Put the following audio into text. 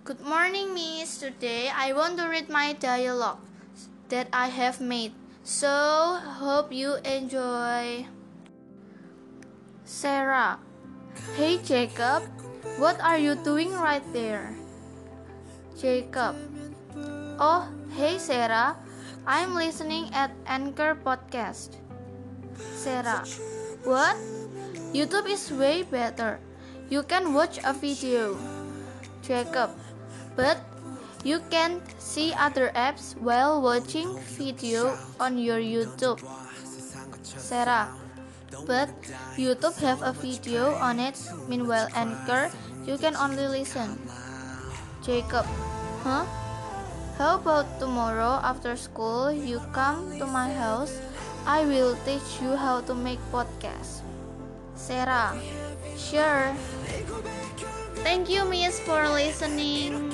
Good morning, Miss. Today I want to read my dialogue that I have made. So, hope you enjoy. Sarah. Hey, Jacob. What are you doing right there? Jacob. Oh, hey, Sarah. I'm listening at Anchor Podcast. Sarah. What? YouTube is way better. You can watch a video. Jacob. But you can see other apps while watching video on your YouTube. Sarah. But YouTube have a video on it. Meanwhile, Anchor, you can only listen. Jacob. Huh? How about tomorrow after school you come to my house? I will teach you how to make podcast. Sarah. Sure. Thank you, Miss, for listening.